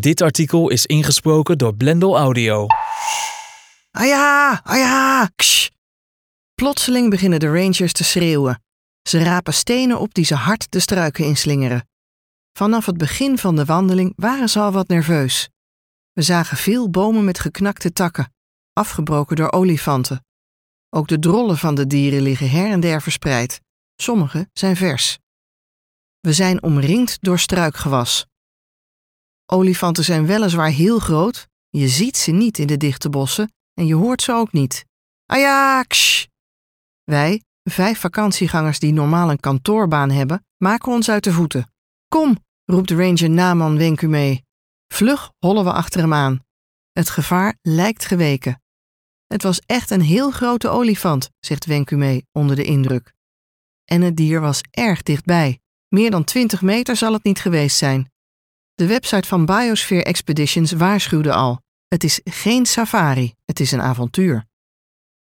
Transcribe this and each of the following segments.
Dit artikel is ingesproken door Blendel Audio. Aja, aja, ksh. Plotseling beginnen de rangers te schreeuwen. Ze rapen stenen op die ze hard de struiken inslingeren. Vanaf het begin van de wandeling waren ze al wat nerveus. We zagen veel bomen met geknakte takken, afgebroken door olifanten. Ook de drollen van de dieren liggen her en der verspreid. Sommige zijn vers. We zijn omringd door struikgewas. Olifanten zijn weliswaar heel groot, je ziet ze niet in de dichte bossen en je hoort ze ook niet. Ajax! Wij, vijf vakantiegangers die normaal een kantoorbaan hebben, maken ons uit de voeten. Kom, roept ranger Naman Wenku mee. Vlug hollen we achter hem aan. Het gevaar lijkt geweken. Het was echt een heel grote olifant, zegt Wenku onder de indruk. En het dier was erg dichtbij. Meer dan 20 meter zal het niet geweest zijn. De website van Biosphere Expeditions waarschuwde al: het is geen safari, het is een avontuur.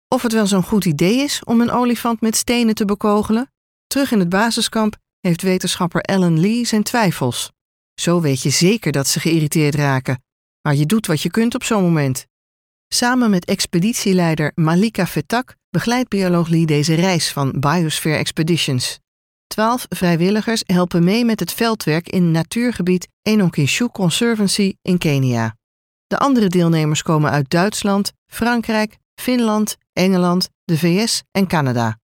Of het wel zo'n goed idee is om een olifant met stenen te bekogelen? Terug in het basiskamp heeft wetenschapper Alan Lee zijn twijfels. Zo weet je zeker dat ze geïrriteerd raken, maar je doet wat je kunt op zo'n moment. Samen met expeditieleider Malika Fetak begeleidt bioloog Lee deze reis van Biosphere Expeditions. Twaalf vrijwilligers helpen mee met het veldwerk in natuurgebied Enokinshu Conservancy in Kenia. De andere deelnemers komen uit Duitsland, Frankrijk, Finland, Engeland, de VS en Canada.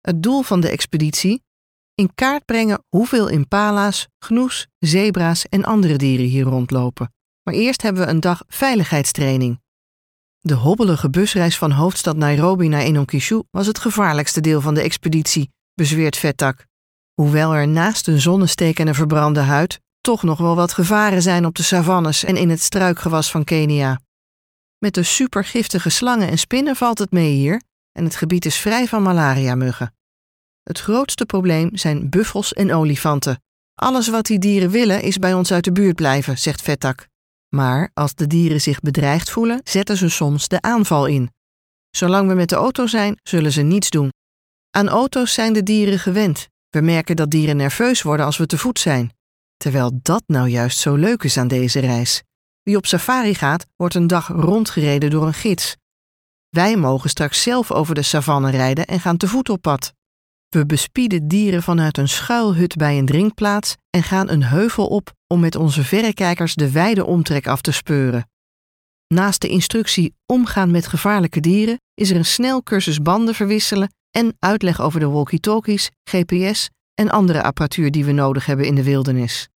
Het doel van de expeditie? In kaart brengen hoeveel impala's, gnoes, zebra's en andere dieren hier rondlopen. Maar eerst hebben we een dag veiligheidstraining. De hobbelige busreis van hoofdstad Nairobi naar Enonkishu was het gevaarlijkste deel van de expeditie, bezweert Vettak. Hoewel er naast een zonnesteek en een verbrande huid toch nog wel wat gevaren zijn op de savannes en in het struikgewas van Kenia. Met de supergiftige slangen en spinnen valt het mee hier en het gebied is vrij van malaria-muggen. Het grootste probleem zijn buffels en olifanten. Alles wat die dieren willen is bij ons uit de buurt blijven, zegt Vettak. Maar als de dieren zich bedreigd voelen, zetten ze soms de aanval in. Zolang we met de auto zijn, zullen ze niets doen. Aan auto's zijn de dieren gewend. We merken dat dieren nerveus worden als we te voet zijn. Terwijl dat nou juist zo leuk is aan deze reis. Wie op safari gaat, wordt een dag rondgereden door een gids. Wij mogen straks zelf over de savanne rijden en gaan te voet op pad. We bespieden dieren vanuit een schuilhut bij een drinkplaats en gaan een heuvel op om met onze verrekijkers de wijde omtrek af te speuren. Naast de instructie omgaan met gevaarlijke dieren is er een snel cursus banden verwisselen en uitleg over de walkie-talkies, GPS en andere apparatuur die we nodig hebben in de wildernis.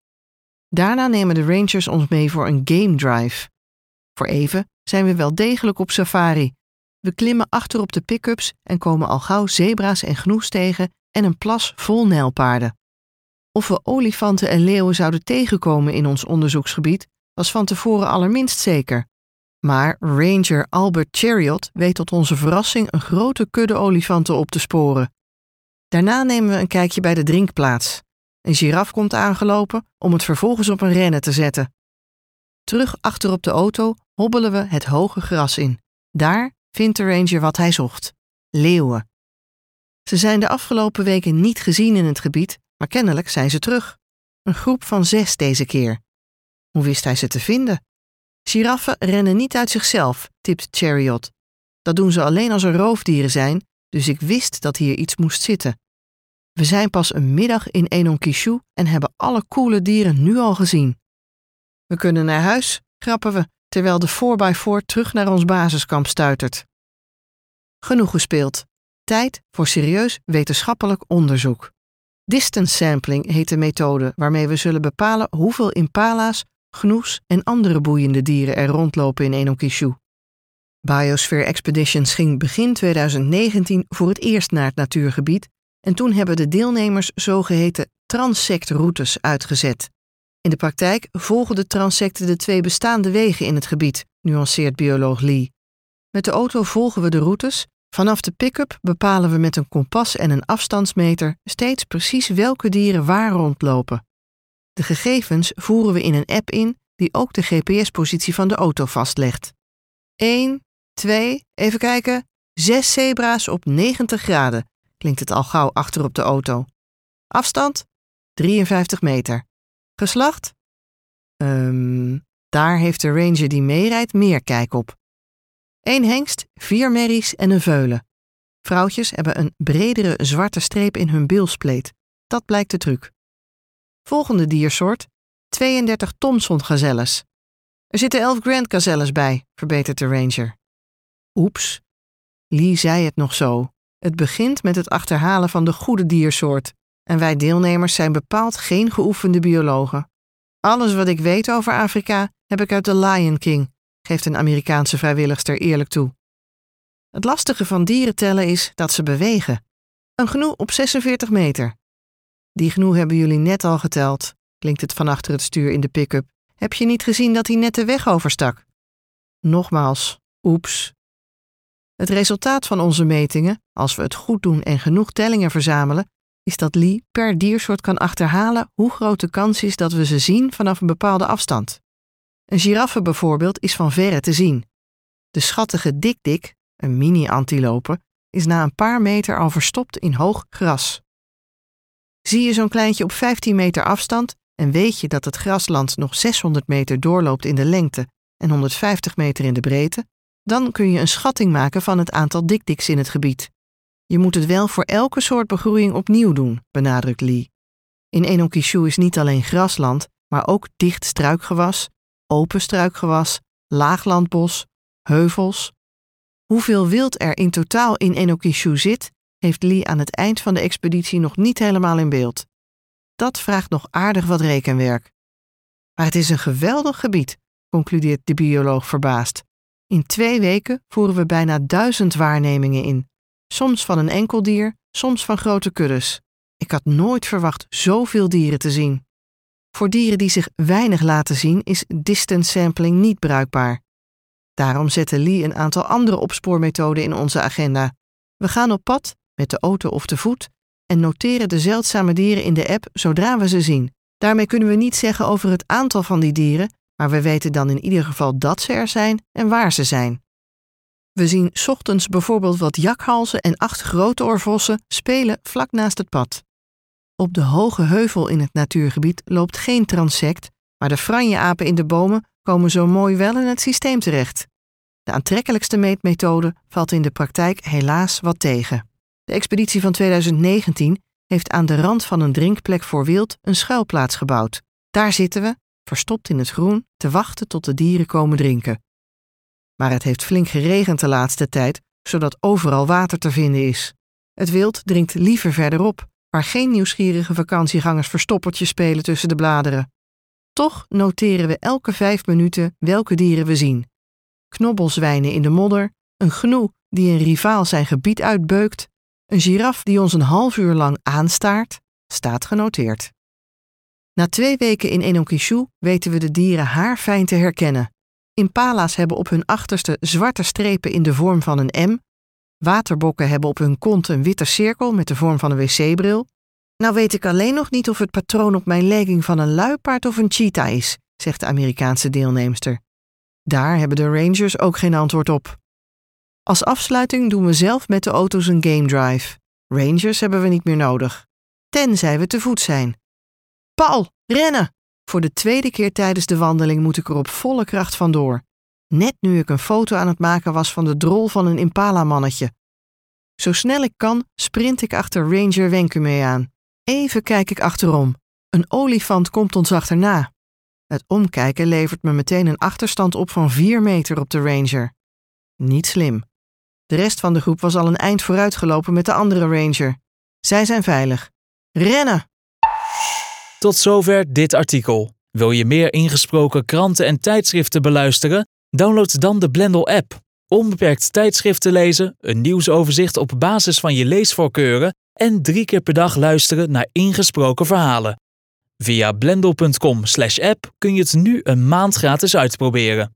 Daarna nemen de rangers ons mee voor een game drive. Voor even zijn we wel degelijk op safari. We klimmen achter op de pick-ups en komen al gauw zebra's en gnoes tegen en een plas vol nijlpaarden. Of we olifanten en leeuwen zouden tegenkomen in ons onderzoeksgebied, was van tevoren allerminst zeker. Maar Ranger Albert Chariot weet tot onze verrassing een grote kudde olifanten op te sporen. Daarna nemen we een kijkje bij de drinkplaats. Een giraf komt aangelopen om het vervolgens op een rennen te zetten. Terug achter op de auto hobbelen we het hoge gras in. Daar vindt de ranger wat hij zocht: leeuwen. Ze zijn de afgelopen weken niet gezien in het gebied, maar kennelijk zijn ze terug. Een groep van zes deze keer. Hoe wist hij ze te vinden? Giraffen rennen niet uit zichzelf, tipt Chariot. Dat doen ze alleen als er roofdieren zijn, dus ik wist dat hier iets moest zitten. We zijn pas een middag in Enonkishu en hebben alle coole dieren nu al gezien. We kunnen naar huis, grappen we, terwijl de 4x4 terug naar ons basiskamp stuitert. Genoeg gespeeld. Tijd voor serieus wetenschappelijk onderzoek. Distance sampling heet de methode waarmee we zullen bepalen hoeveel impala's, gnoes en andere boeiende dieren er rondlopen in Enonkishu. Biosphere Expeditions ging begin 2019 voor het eerst naar het natuurgebied en toen hebben de deelnemers zogeheten transectroutes uitgezet. In de praktijk volgen de transecten de twee bestaande wegen in het gebied, nuanceert bioloog Lee. Met de auto volgen we de routes. Vanaf de pick-up bepalen we met een kompas en een afstandsmeter steeds precies welke dieren waar rondlopen. De gegevens voeren we in een app in die ook de GPS-positie van de auto vastlegt. 1, 2, even kijken, 6 zebra's op 90 graden, klinkt het al gauw achter op de auto. Afstand? 53 meter. Geslacht? Um, Daar heeft de ranger die meerijdt meer kijk op. Eén hengst, vier merries en een veulen. Vrouwtjes hebben een bredere zwarte streep in hun bilspleet. Dat blijkt de truc. Volgende diersoort, 32 Thomson-gazelles. Er zitten 11 Grand gazelles bij, verbetert de ranger. Oeps. Lee zei het nog zo. Het begint met het achterhalen van de goede diersoort. En wij deelnemers zijn bepaald geen geoefende biologen. Alles wat ik weet over Afrika heb ik uit The Lion King, geeft een Amerikaanse vrijwilligster eerlijk toe. Het lastige van dieren tellen is dat ze bewegen. Een gnoe op 46 meter. Die gnoe hebben jullie net al geteld, klinkt het van achter het stuur in de pick-up. Heb je niet gezien dat hij net de weg overstak? Nogmaals, oeps. Het resultaat van onze metingen, als we het goed doen en genoeg tellingen verzamelen, is dat Lee per diersoort kan achterhalen hoe groot de kans is dat we ze zien vanaf een bepaalde afstand. Een giraffe bijvoorbeeld is van verre te zien. De schattige dikdik, een mini-antilope, is na een paar meter al verstopt in hoog gras. Zie je zo'n kleintje op 15 meter afstand en weet je dat het grasland nog 600 meter doorloopt in de lengte en 150 meter in de breedte, dan kun je een schatting maken van het aantal dikdiks in het gebied. Je moet het wel voor elke soort begroeiing opnieuw doen, benadrukt Lee. In Enokishu is niet alleen grasland, maar ook dicht struikgewas, open struikgewas, laaglandbos, heuvels. Hoeveel wild er in totaal in Enokishu zit, heeft Lee aan het eind van de expeditie nog niet helemaal in beeld. Dat vraagt nog aardig wat rekenwerk. Maar het is een geweldig gebied, concludeert de bioloog verbaasd. In twee weken voeren we bijna duizend waarnemingen in. Soms van een enkel dier, soms van grote kuddes. Ik had nooit verwacht zoveel dieren te zien. Voor dieren die zich weinig laten zien is distance sampling niet bruikbaar. Daarom zette Lee een aantal andere opspoormethoden in onze agenda. We gaan op pad, met de auto of te voet, en noteren de zeldzame dieren in de app zodra we ze zien. Daarmee kunnen we niet zeggen over het aantal van die dieren, maar we weten dan in ieder geval dat ze er zijn en waar ze zijn. We zien ochtends bijvoorbeeld wat jakhalzen en acht grote oorvossen spelen vlak naast het pad. Op de hoge heuvel in het natuurgebied loopt geen transect, maar de franjeapen in de bomen komen zo mooi wel in het systeem terecht. De aantrekkelijkste meetmethode valt in de praktijk helaas wat tegen. De expeditie van 2019 heeft aan de rand van een drinkplek voor wild een schuilplaats gebouwd. Daar zitten we, verstopt in het groen, te wachten tot de dieren komen drinken. Maar het heeft flink geregend de laatste tijd, zodat overal water te vinden is. Het wild drinkt liever verderop, waar geen nieuwsgierige vakantiegangers verstoppertje spelen tussen de bladeren. Toch noteren we elke vijf minuten welke dieren we zien. Knobbelzwijnen in de modder, een gnoe die een rivaal zijn gebied uitbeukt, een giraf die ons een half uur lang aanstaart, staat genoteerd. Na twee weken in Enokishu weten we de dieren haarfijn te herkennen. Impala's hebben op hun achterste zwarte strepen in de vorm van een M. Waterbokken hebben op hun kont een witte cirkel met de vorm van een wc-bril. Nou weet ik alleen nog niet of het patroon op mijn legging van een luipaard of een cheetah is, zegt de Amerikaanse deelnemster. Daar hebben de Rangers ook geen antwoord op. Als afsluiting doen we zelf met de auto's een game drive. Rangers hebben we niet meer nodig. Tenzij we te voet zijn. Paul, rennen! Voor de tweede keer tijdens de wandeling moet ik er op volle kracht vandoor. Net nu ik een foto aan het maken was van de drol van een Impala-mannetje. Zo snel ik kan, sprint ik achter Ranger Wenkume aan. Even kijk ik achterom. Een olifant komt ons achterna. Het omkijken levert me meteen een achterstand op van 4 meter op de Ranger. Niet slim. De rest van de groep was al een eind vooruitgelopen met de andere Ranger. Zij zijn veilig. Rennen! Tot zover dit artikel. Wil je meer ingesproken kranten en tijdschriften beluisteren? Download dan de Blendel-app. Onbeperkt tijdschriften lezen, een nieuwsoverzicht op basis van je leesvoorkeuren en drie keer per dag luisteren naar ingesproken verhalen. Via blendel.com/app kun je het nu een maand gratis uitproberen.